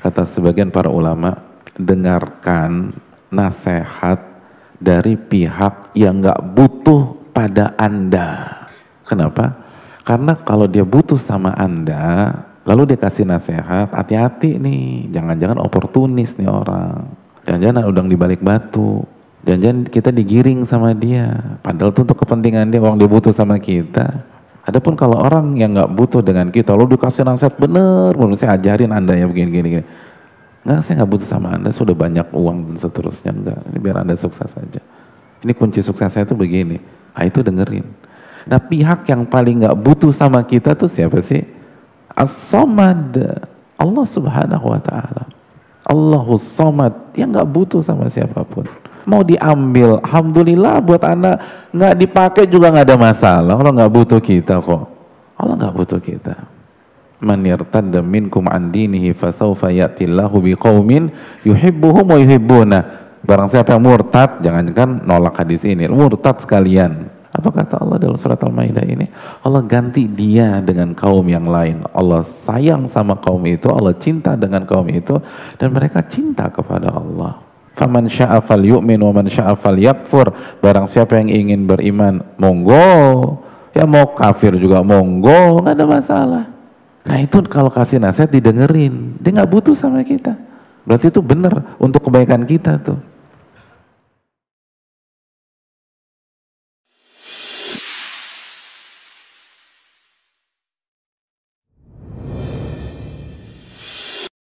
kata sebagian para ulama dengarkan nasihat dari pihak yang nggak butuh pada anda. Kenapa? Karena kalau dia butuh sama anda lalu dia kasih nasihat hati-hati nih. Jangan-jangan oportunis nih orang. Jangan-jangan udang di balik batu. Jangan-jangan kita digiring sama dia. Padahal itu untuk kepentingan dia. Uang dia butuh sama kita Adapun kalau orang yang nggak butuh dengan kita, lalu dikasih nasihat bener, belum saya ajarin anda ya begini gini gini. Nggak, saya nggak butuh sama anda, sudah banyak uang dan seterusnya enggak. Ini biar anda sukses saja. Ini kunci sukses saya itu begini. Ah itu dengerin. Nah pihak yang paling nggak butuh sama kita tuh siapa sih? As-Samad. Allah subhanahu wa ta'ala. Allahus Samad. Yang nggak butuh sama siapa pun mau diambil alhamdulillah buat anda nggak dipakai juga nggak ada masalah Allah nggak butuh kita kok Allah nggak butuh kita man yartadda minkum an dinihi fasawfa ya'tillahu biqaumin yuhibbuhum wa yuhibbuna barang siapa yang murtad jangan kan nolak hadis ini murtad sekalian apa kata Allah dalam surat Al-Maidah ini? Allah ganti dia dengan kaum yang lain. Allah sayang sama kaum itu, Allah cinta dengan kaum itu, dan mereka cinta kepada Allah. Faman sya'a yu'min wa man sya'a yakfur. Barang siapa yang ingin beriman, monggo. Ya mau kafir juga monggo, nggak ada masalah. Nah itu kalau kasih nasihat didengerin, dia nggak butuh sama kita. Berarti itu benar untuk kebaikan kita tuh.